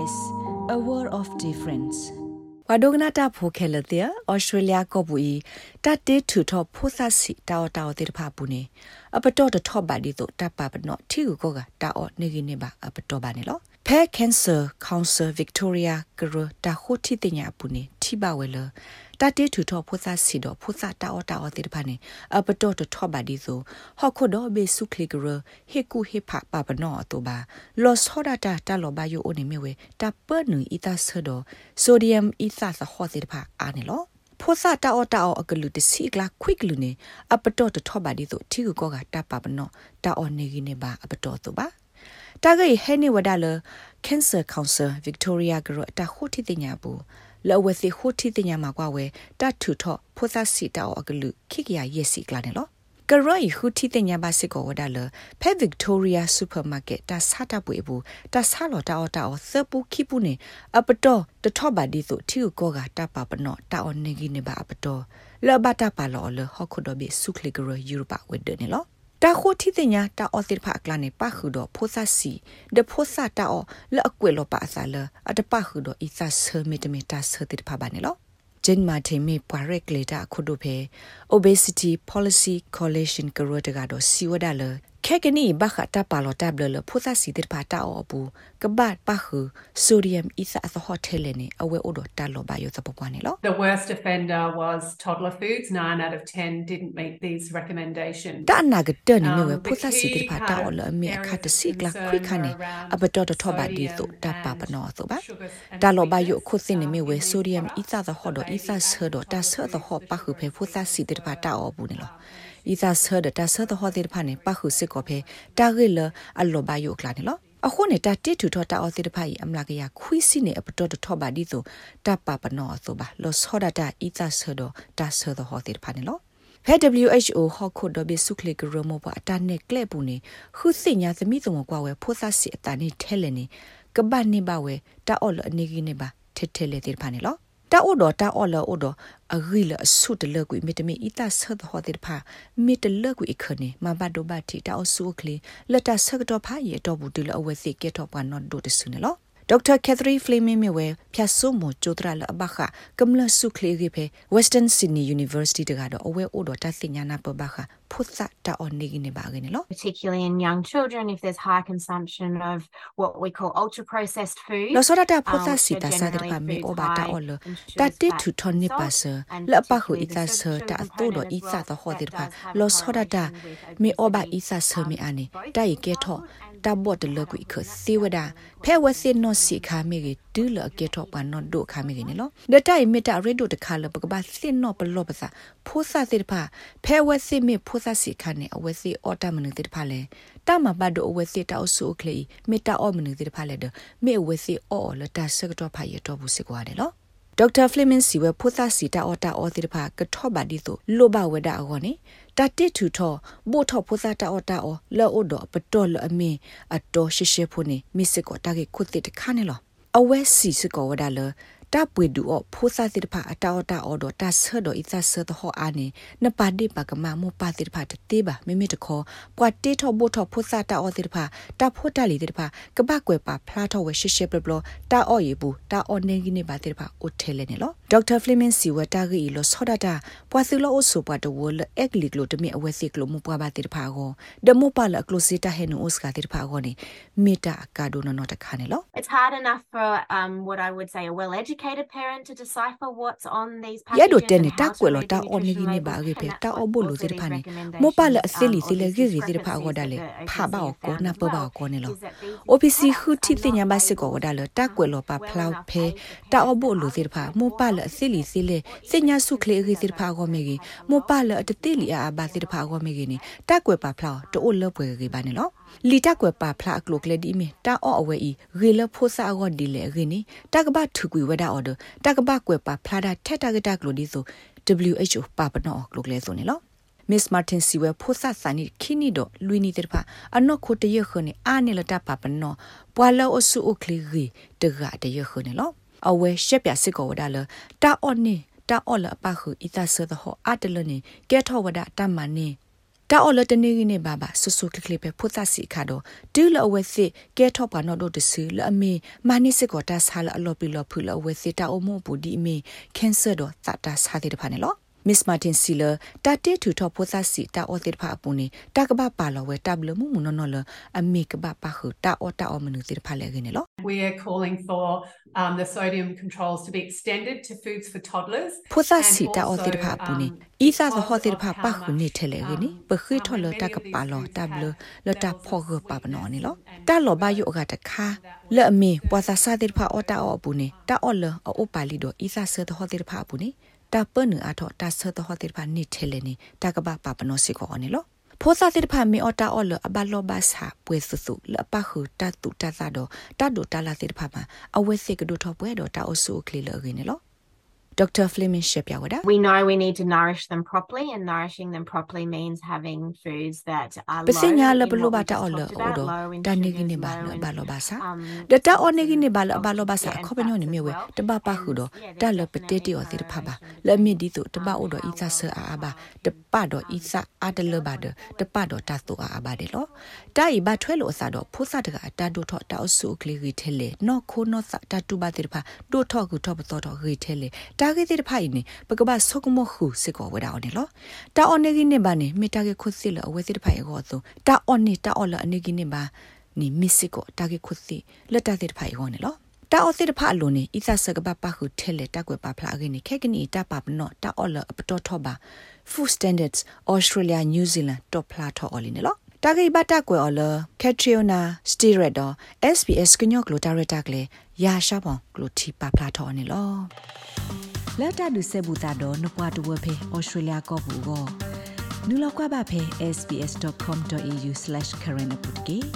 SBS a world of difference ဝဒုကနာတာဖိုခဲလတဲ့ဩစတြေးလျကောပူီတတေထူထောဖိုဆာစီတာဝတာဝတေတဖာပူနေအပတော့တထောပါဒီတို့တပ်ပါပနော့ထီကိုကတာအော့နေကိနေပါအပတော့ပါနေလောဖဲ Cancer Council Victoria ကရတာခိုတီတင်ညာပူနေထိပါဝဲလ တတေထူထောဖိုဆာစီတော့ဖိုဆာတာအော့တာအော့တေတဖာနေအပတော့တထောပါဒီဆိုဟော့ခုတော့ဘေစုခလီကရဟေကူဟေဖပါပနော့အတူပါလော့ဆောဒတာတာလောဘယိုအိုနေမြဝဲတပနူအီတာဆဒိုဆိုဒီယမ်အီသသဟောတေတဖာအာနေလောဖောစာတာအော်တာအော်အကလူတစီကလာခွိကလူနေအပတော့တထောပါဒီဆိုထီကိုကတပပနောတာအော်နေကိနေပါအပတော့တော့ပါတာဂိဟဲနေဝဒါလ Cancer Council Victoria ကရတာခိုတီတင်ညာဘူး လောဝစီခိုတီတင်ညာမှာကွာဝဲတတ်ထူထောဖောစာစီတာအော်အကလူခိကရရက်စီကလာနေလောကရိုင်ဟူတီတင်ညာပါစစ်ကိုဝဒါလဖက်ဗစ်တိုးရီယာစူပါမားကတ်တာဆာတာပွေဘူးတာဆာလော်တာအော်တာအော်သပူခိပူနေအပတော်တထော့ပါဒီဆိုထီကိုကတာပါပနော့တာအော်နေကြီးနေပါအပတော်လောဘတာပါလော်လဟခုဒဘီဆုခလီဂရယူရိုပါဝဒနေလော တာခိုတီတင်ညာတာအော်တိဖာကလနေပါခုတော့ဖိုဆာစီဒဖိုဆာတာအော်လောအကွေလောပါဆာလအတပါခုတော့အီဆာဆမီတမီတာဆတိဖာပါနေလောဂျင်မာထေမီပွာရက်လေတာခုဒိုဖေ obesity policy coalition ကရတကတော့စီဝဒါလ ခဲကနီဘခတာပါလောတာဘလဖုသစီတိပါတာအောဘူးကဘတ်ပါခုဆိုဒီယမ်အီစာအသဟော့တယ်နေအဝဲအိုဒတာလောဘယောသပပွားနေလော The worst offender was toddler foods 9 out of 10 didn't meet these recommendations တာနာကတနေမြဝဖုသစီတိပါတာအော်လအမေအခတ်တစီကလခွိခနေအဘတော်တော်ဘာဒီဆိုတာပါပနောဆိုပါတာလောဘယောခုစင်းနေမြဝဆိုဒီယမ်အီစာသဟော့ဒအီစာဆဒတာဆဒဟော့ပါခုဖေဖုသစီတိပါတာအော်ဘူးနေလော ဤသာဆဒတာဆဒဟောတိဖာနေပခုစစ်ကောဖေတာဂိလအလောဘယုကလာနေလောအခုနေတာတိထူထောတာအောတိတဖိုင်အမလာကရခွီးစီနေအပတော်ထောပါဒီဆိုတပပနောဆိုပါလောဆောဒတာဤသာဆဒတာဆဒဟောတိတဖာနေလောဖဲ WHO ဟောခုဒဘီဆုခလီဂရမောပအတနဲ့ကလက်ပူနေခုစညာသမီးစုံကွာဝဲဖိုးသစီအတနေထဲလဲနေကပတ်နေပါဝဲတာအော်လအနေကြီးနေပါထဲထဲလေတိတဖာနေလော တာအိုဒတာအော်လောအိုဒအဂီလအဆုတလကွေမီတမီအီတာဆတ်ဟောတဲ့ဖာမီတလကွေခနေမဘတ်ဒိုဘတ်တီတာအဆုကလီလတာဆကတော့ဖာရေတော့ဘူးတလအဝဲစီကေတော့ပနော်ဒိုတဆုနေလော ဒေါက်တာကက်သရီဖလီမီမီဝဲဖြတ်ဆုမကျိုတရလအဘခကမလဆုခလီဂိဖေ Western Sydney University တကတော့အဝဲအိုဒတာစညာနာပဘခဖုသတာအနိဂိနေပါကနေလော particularly in young children if there's high consumption of what we call ultra processed food လောစရတာဖုသစီတာစာတဲ့ပါမေအိုဘာတာအော်လတာတိထူထွန်နေပါဆလပခုအီတာဆတာအတူတော့အီစာတော့ဟောတဲ့ပါလောစရတာမေအိုဘာအီစာဆမေအာနေတိုင်ကဲထော တဘော့တလကွိခစီဝဒဖဲဝစင်နောစီခါမေကြီးဒူလကေတော့ပနောဒိုခါမေကြီးနော်ဒတိုင်မီတာရေဒိုတခါလပကဘာစင်နောပလောပစာဖိုးစာစစ်ဖာဖဲဝစင်မေဖိုးစာစီခါနေအဝစီအော်တမနတိဖာလေတမဘတ်ဒိုအဝစီတောက်ဆူကလီမီတာအော်မနတိဖာလေဒမေဝစီအော်လတာစကတော့ဖာရတော့ဘူးစစ်ကွာတယ်နော် ဒေါက်တာဖလီမင်စီဝဖုသစီတာအော်တာအော်တိတဖာကထော့ပါဒီဆိုလိုဘဝဒအော်နေတတိထူထောဘို့ထောဖုသတာအော်တာအော်လောအိုဒပတော်လအမင်းအတော်ရှိရှိဖုန်မစ်စကောတာကေခုတိတခါနေလောအဝဲစီစကောဝဒါလ တာပွေဒူအဖိုးစာတိဖာအတာတာအော်ဒတာဆဒိုအစ်သဆဒဟောအာနေနပါဒီပကမမပါတိဖာတတေးပါမိမိတခေါ်ပွာတေထောဘိုထောဖိုးစာတာအော်တိဖာတာဖိုးတလီတိဖာကပကွယ်ပါဖလားထောဝဲရှေရှေပလပလတာအော်ယေဘူးတာအော်နေကြီးနေပါတိဖာအိုထဲလဲနေလောဒေါက်တာဖလီမင်စီဝတာဂီလောဆောဒတာပွာစီလောအိုဆိုပွာတဝလအက်ကလီကလိုတမီအဝဲစီကလိုမပွာပါတိဖာကိုဒမိုပါလကလိုစီတာဟဲနိုအိုစကာတိဖာကိုနေမီတာကာဒိုနော်တခါနေလော It's hard enough for um what I would say a well educated parent to decipher what's on these packages ရဒိုတဲနေတာကွယ်လို့တာအော်နေနေပါခဲ့ဖေတာအော်ဘလို့တိဖာနေမောပါလအစလီစီလေဂီဂီတိဖာကိုဒါလေဖာပါကိုနာပပါကိုနေလော OPC ခုတိတင်ညာမစစ်ကိုဒါလေတာကွယ်လို့ပါဖလောက်ဖေတာအော်ဘလို့တိဖာမောပါလအစလီစီလေစညာစုခလေဂီတိဖာကိုမေကြီးမောပါလအတတိလီအာဘာတိဖာကိုမေကြီးနေတာကွယ်ပါဖ လောက်တိုးလပွဲကြီးပါနေလောလီတက်ကွယ်ပါဖလာကလုကလေဒီမီတာအော့အဝဲဤရေလဖိုးစာအော့ဒီလေရင်းနီတကဘထုကွေဝဒအော်ဒတကဘကွယ်ပါဖလာတာထက်တကတကလုဒီဆို WHO ပါပနောကလုကလေဆိုနေလော Miss Martin Siwe phosa sani khini do luini ter pha anok kho te ye khone a ne la ta pa pa no pwa lo osu o kli ri te ga te ye khone lo awe shep ya sik ko wada lo ta on ni ta on la pa khu ita so the ho a te lo ni ke tho wada ta ma ni တာအော်လတနေကိနေဘာဘာဆူဆူကလကလပဲဖုသစီခါတော့တူလအဝဲစစ်ကဲထော့ပါနော်တို့တဆူလအမေမာနိစစ်ကောတာဆာလအလော်ပီလော်ဖူလအဝဲစစ်တာအမို့ပူဒီအမေကန်ဆာတော့သတာဆာတဲ့ဖာနေလော Miss Martin Siller တာတေထူထောပိုသစီတာအော်တေဖာအပူနေတာကဘပါလောဝဲတဘလမှုမနော်နော်လအမေကဘပါခတာအော်တာအော်မနူတေဖာလေကနေလော We are calling for um, the sodium controls to be extended to foods for toddlers. ဖိုသစီတာအော်တေဖာပူနေဤသာသဟောတေဖာပါခုနေထဲလေကနေပခိထော်လတာကပါလောတဘလလတာဖောဂပပနောနေလောတာလောဘယုအကတခါလဲ့အမေပွာသာစာတေဖာအော်တာအော်ပူနေတာအော်လအိုပါလီဒိုဤသာဆသဟောတေဖာပူနေ တာပနအထောတာဆသဟောတေဖာနေထဲလေနေတာကဘပပနောစီကောနေလောဖိုသာတိဖာမီအတာအော်လအဘလောဘဆာပွေဆဆူလပခုတတ်တူတတ်သာတော့တတ်တူတလာတိဖာမအဝဲစိကဒုထောပွဲတော့တာအဆူကလီလရင်းနော် Dr. Fleming Shepyawada We know we need to nourish them properly, and nourishing them properly means having foods that are low. Pesinya la in belo what we bata just ola talked about, odo low in da ne sugars, gine ba low lo in, ba lo ba sa um, da ta o ne gine ba lo of ba lo ba sa sugar and kho ba no fats ne as me we well. da ba pa khu do And, yeah, da there's lo definitely petete o tir pha ba moderation le mi to, di to da ba o do um, i sa how sa we a ba allow da pa do i sa a de le ba de da pa do ta to a ba de lo da i ba thwe lo sa do pho sa de ga ta do tho ta o su kli ri the le no kho no sa ta tu ba tir pha do tho ku tho ba to do ri the le ta ge tir pha i ni ba ka ba so ko mo khu se ko we da o ne lo ta o ne gi ne ba ne mi ta ge khu si lo we tir pha i go so ta o ni ta o la ne gi ne ba နီမစ်စစ်ကိုတာဂက်ခုစီလက်တတဲ့ဖိုင်ဟောနေလောတာအော်စစ်တဖအလိုနေဣသဆကပပခုထဲလေတက်ွယ်ပါဖလာခင်းနေခက်ကနီတပပနောတာအော်လအပတော်ထောပါ Food Standards Australia New Zealand တော့ဖလာထော်အော်လီနေလောတာဂိဘတာကွယ်အော်လကက်ထရီယိုနာစတီရက်တော့ SBS ကညော့ကလိုတာရတာကလေရာရှာပေါင်ကလိုတီပါဖလာထော်နေလော လက်တာဒုဆေဘူတာတော့နပွားတဝဖေ Australia ကောဘူးကောနူလောက်ကွာပါဖေ sbs.com.au/current update